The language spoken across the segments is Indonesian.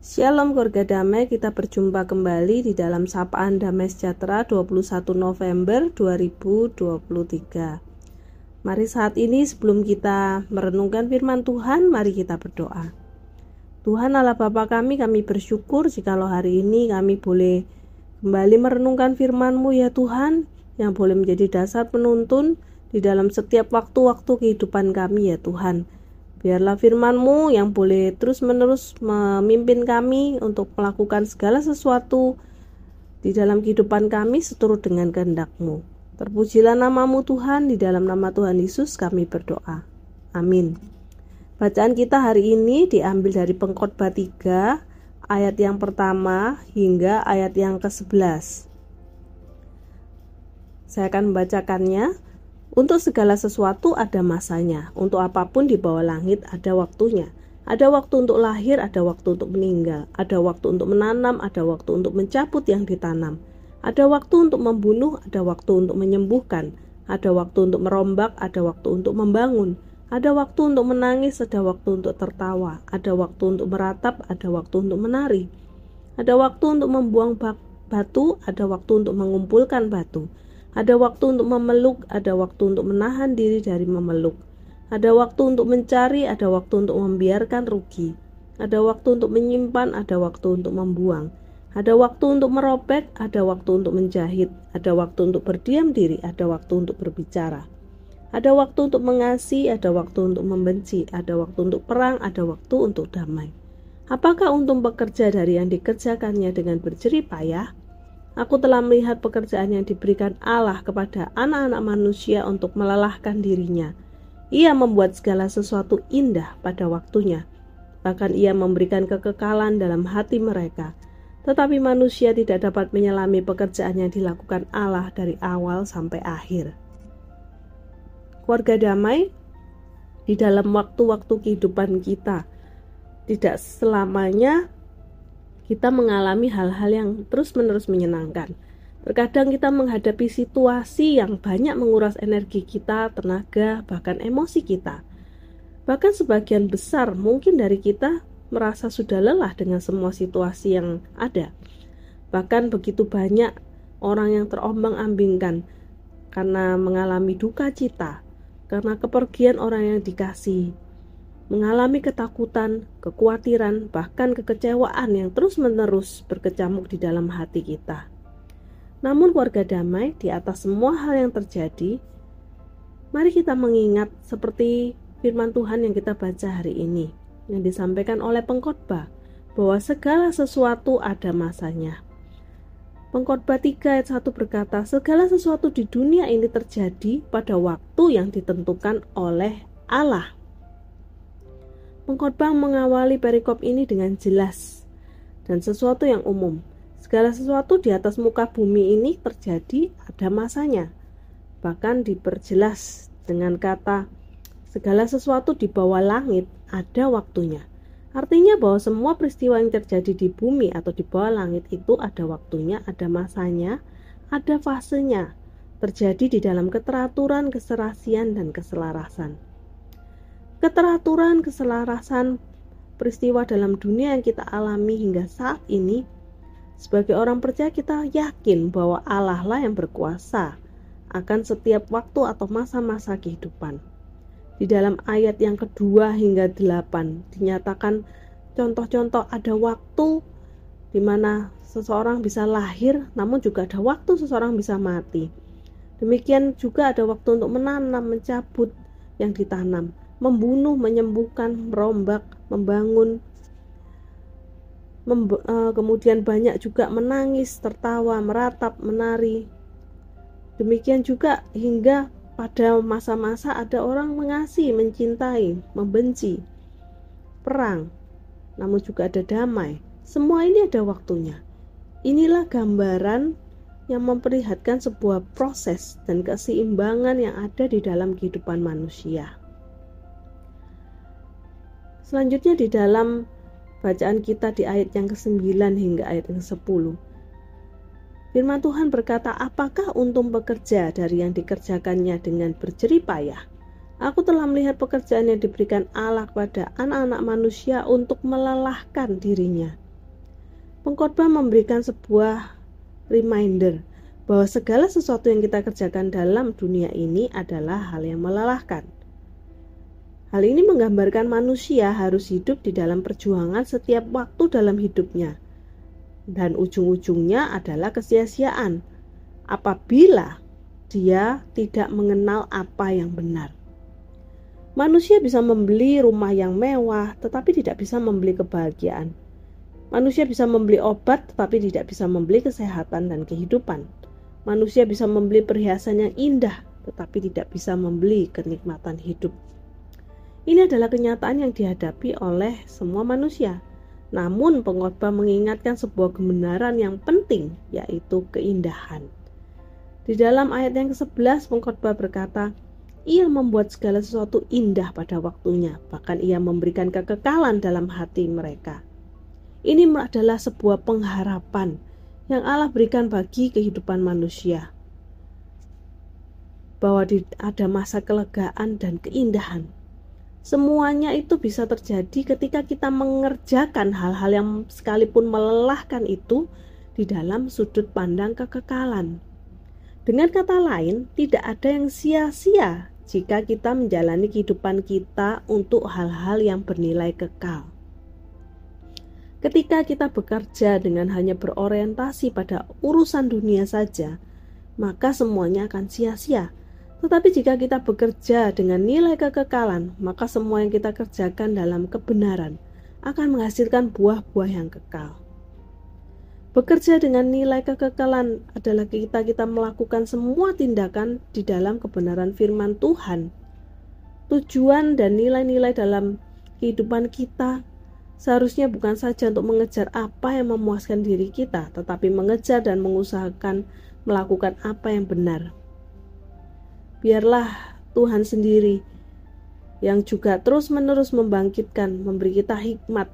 Shalom keluarga damai, kita berjumpa kembali di dalam Sapaan Damai Sejahtera 21 November 2023. Mari saat ini sebelum kita merenungkan firman Tuhan, mari kita berdoa. Tuhan Allah Bapa kami, kami bersyukur jikalau hari ini kami boleh kembali merenungkan firman-Mu ya Tuhan, yang boleh menjadi dasar penuntun di dalam setiap waktu-waktu kehidupan kami ya Tuhan. Biarlah firman-Mu yang boleh terus-menerus memimpin kami untuk melakukan segala sesuatu di dalam kehidupan kami seturut dengan kehendak-Mu. Terpujilah namamu Tuhan, di dalam nama Tuhan Yesus kami berdoa. Amin. Bacaan kita hari ini diambil dari pengkhotbah 3 ayat yang pertama hingga ayat yang ke-11. Saya akan membacakannya. Untuk segala sesuatu ada masanya, untuk apa pun di bawah langit ada waktunya. Ada waktu untuk lahir, ada waktu untuk meninggal, ada waktu untuk menanam, ada waktu untuk mencabut yang ditanam. Ada waktu untuk membunuh, ada waktu untuk menyembuhkan, ada waktu untuk merombak, ada waktu untuk membangun, ada waktu untuk menangis, ada waktu untuk tertawa, ada waktu untuk meratap, ada waktu untuk menari. Ada waktu untuk membuang batu, ada waktu untuk mengumpulkan batu. Ada waktu untuk memeluk, ada waktu untuk menahan diri dari memeluk. Ada waktu untuk mencari, ada waktu untuk membiarkan rugi. Ada waktu untuk menyimpan, ada waktu untuk membuang. Ada waktu untuk merobek, ada waktu untuk menjahit, ada waktu untuk berdiam diri, ada waktu untuk berbicara. Ada waktu untuk mengasihi, ada waktu untuk membenci, ada waktu untuk perang, ada waktu untuk damai. Apakah untung bekerja dari yang dikerjakannya dengan berjerih payah? Aku telah melihat pekerjaan yang diberikan Allah kepada anak-anak manusia untuk melelahkan dirinya. Ia membuat segala sesuatu indah pada waktunya. Bahkan ia memberikan kekekalan dalam hati mereka. Tetapi manusia tidak dapat menyelami pekerjaan yang dilakukan Allah dari awal sampai akhir. Keluarga damai di dalam waktu-waktu kehidupan kita tidak selamanya kita mengalami hal-hal yang terus-menerus menyenangkan. Terkadang kita menghadapi situasi yang banyak menguras energi kita, tenaga, bahkan emosi kita. Bahkan sebagian besar mungkin dari kita merasa sudah lelah dengan semua situasi yang ada. Bahkan begitu banyak orang yang terombang-ambingkan karena mengalami duka cita, karena kepergian orang yang dikasih, mengalami ketakutan, kekhawatiran, bahkan kekecewaan yang terus-menerus berkecamuk di dalam hati kita. Namun, warga damai di atas semua hal yang terjadi, mari kita mengingat seperti firman Tuhan yang kita baca hari ini, yang disampaikan oleh pengkhotbah, bahwa segala sesuatu ada masanya. Pengkhotbah 3 ayat 1 berkata, segala sesuatu di dunia ini terjadi pada waktu yang ditentukan oleh Allah. Pengkhotbah mengawali perikop ini dengan jelas dan sesuatu yang umum. Segala sesuatu di atas muka bumi ini terjadi ada masanya. Bahkan diperjelas dengan kata segala sesuatu di bawah langit ada waktunya. Artinya bahwa semua peristiwa yang terjadi di bumi atau di bawah langit itu ada waktunya, ada masanya, ada fasenya, terjadi di dalam keteraturan, keserasian, dan keselarasan keteraturan, keselarasan peristiwa dalam dunia yang kita alami hingga saat ini, sebagai orang percaya kita yakin bahwa Allah lah yang berkuasa akan setiap waktu atau masa-masa kehidupan. Di dalam ayat yang kedua hingga delapan dinyatakan contoh-contoh ada waktu di mana seseorang bisa lahir, namun juga ada waktu seseorang bisa mati. Demikian juga ada waktu untuk menanam, mencabut yang ditanam membunuh, menyembuhkan, merombak, membangun. Memb uh, kemudian banyak juga menangis, tertawa, meratap, menari. Demikian juga hingga pada masa-masa ada orang mengasihi, mencintai, membenci, perang, namun juga ada damai. Semua ini ada waktunya. Inilah gambaran yang memperlihatkan sebuah proses dan keseimbangan yang ada di dalam kehidupan manusia. Selanjutnya di dalam bacaan kita di ayat yang ke-9 hingga ayat yang ke-10. Firman Tuhan berkata, apakah untung bekerja dari yang dikerjakannya dengan berjerih payah? Aku telah melihat pekerjaan yang diberikan Allah kepada anak-anak manusia untuk melelahkan dirinya. Pengkhotbah memberikan sebuah reminder bahwa segala sesuatu yang kita kerjakan dalam dunia ini adalah hal yang melelahkan. Hal ini menggambarkan manusia harus hidup di dalam perjuangan setiap waktu dalam hidupnya. Dan ujung-ujungnya adalah kesia-siaan apabila dia tidak mengenal apa yang benar. Manusia bisa membeli rumah yang mewah, tetapi tidak bisa membeli kebahagiaan. Manusia bisa membeli obat, tetapi tidak bisa membeli kesehatan dan kehidupan. Manusia bisa membeli perhiasan yang indah, tetapi tidak bisa membeli kenikmatan hidup. Ini adalah kenyataan yang dihadapi oleh semua manusia. Namun, pengkhotbah mengingatkan sebuah kebenaran yang penting, yaitu keindahan. Di dalam ayat yang ke-11, pengkhotbah berkata, ia membuat segala sesuatu indah pada waktunya, bahkan ia memberikan kekekalan dalam hati mereka. Ini adalah sebuah pengharapan yang Allah berikan bagi kehidupan manusia. Bahwa ada masa kelegaan dan keindahan. Semuanya itu bisa terjadi ketika kita mengerjakan hal-hal yang sekalipun melelahkan itu di dalam sudut pandang kekekalan. Dengan kata lain, tidak ada yang sia-sia jika kita menjalani kehidupan kita untuk hal-hal yang bernilai kekal. Ketika kita bekerja dengan hanya berorientasi pada urusan dunia saja, maka semuanya akan sia-sia. Tetapi jika kita bekerja dengan nilai kekekalan, maka semua yang kita kerjakan dalam kebenaran akan menghasilkan buah-buah yang kekal. Bekerja dengan nilai kekekalan adalah kita kita melakukan semua tindakan di dalam kebenaran firman Tuhan. Tujuan dan nilai-nilai dalam kehidupan kita seharusnya bukan saja untuk mengejar apa yang memuaskan diri kita, tetapi mengejar dan mengusahakan melakukan apa yang benar. Biarlah Tuhan sendiri yang juga terus-menerus membangkitkan, memberi kita hikmat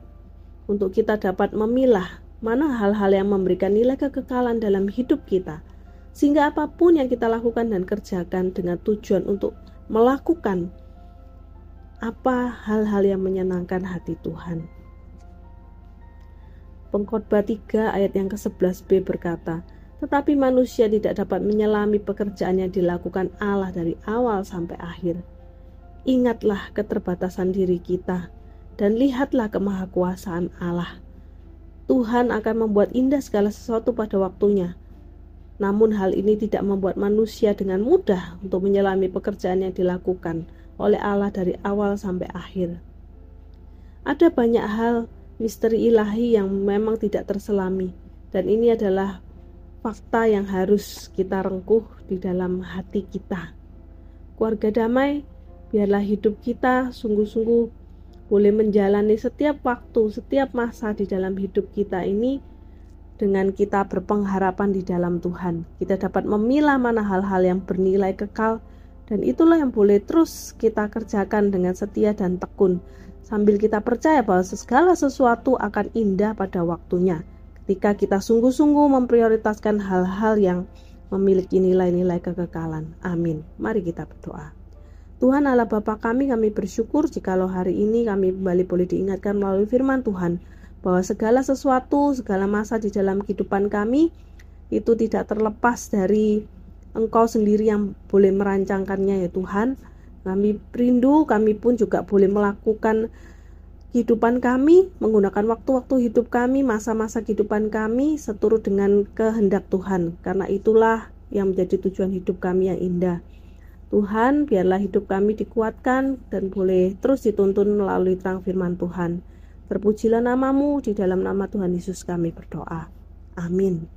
untuk kita dapat memilah mana hal-hal yang memberikan nilai kekekalan dalam hidup kita, sehingga apa pun yang kita lakukan dan kerjakan dengan tujuan untuk melakukan apa hal-hal yang menyenangkan hati Tuhan. Pengkhotbah 3 ayat yang ke-11b berkata, tetapi manusia tidak dapat menyelami pekerjaan yang dilakukan Allah dari awal sampai akhir. Ingatlah keterbatasan diri kita dan lihatlah kemahakuasaan Allah. Tuhan akan membuat indah segala sesuatu pada waktunya. Namun hal ini tidak membuat manusia dengan mudah untuk menyelami pekerjaan yang dilakukan oleh Allah dari awal sampai akhir. Ada banyak hal misteri ilahi yang memang tidak terselami dan ini adalah fakta yang harus kita rengkuh di dalam hati kita. Keluarga damai, biarlah hidup kita sungguh-sungguh boleh menjalani setiap waktu, setiap masa di dalam hidup kita ini dengan kita berpengharapan di dalam Tuhan. Kita dapat memilah mana hal-hal yang bernilai kekal dan itulah yang boleh terus kita kerjakan dengan setia dan tekun sambil kita percaya bahwa segala sesuatu akan indah pada waktunya ketika kita sungguh-sungguh memprioritaskan hal-hal yang memiliki nilai-nilai kekekalan. Amin. Mari kita berdoa. Tuhan Allah Bapa kami, kami bersyukur jikalau hari ini kami kembali boleh diingatkan melalui firman Tuhan bahwa segala sesuatu, segala masa di dalam kehidupan kami itu tidak terlepas dari Engkau sendiri yang boleh merancangkannya ya Tuhan kami rindu, kami pun juga boleh melakukan kehidupan kami, menggunakan waktu-waktu hidup kami, masa-masa kehidupan kami seturut dengan kehendak Tuhan. Karena itulah yang menjadi tujuan hidup kami yang indah. Tuhan, biarlah hidup kami dikuatkan dan boleh terus dituntun melalui terang firman Tuhan. Terpujilah namamu di dalam nama Tuhan Yesus kami berdoa. Amin.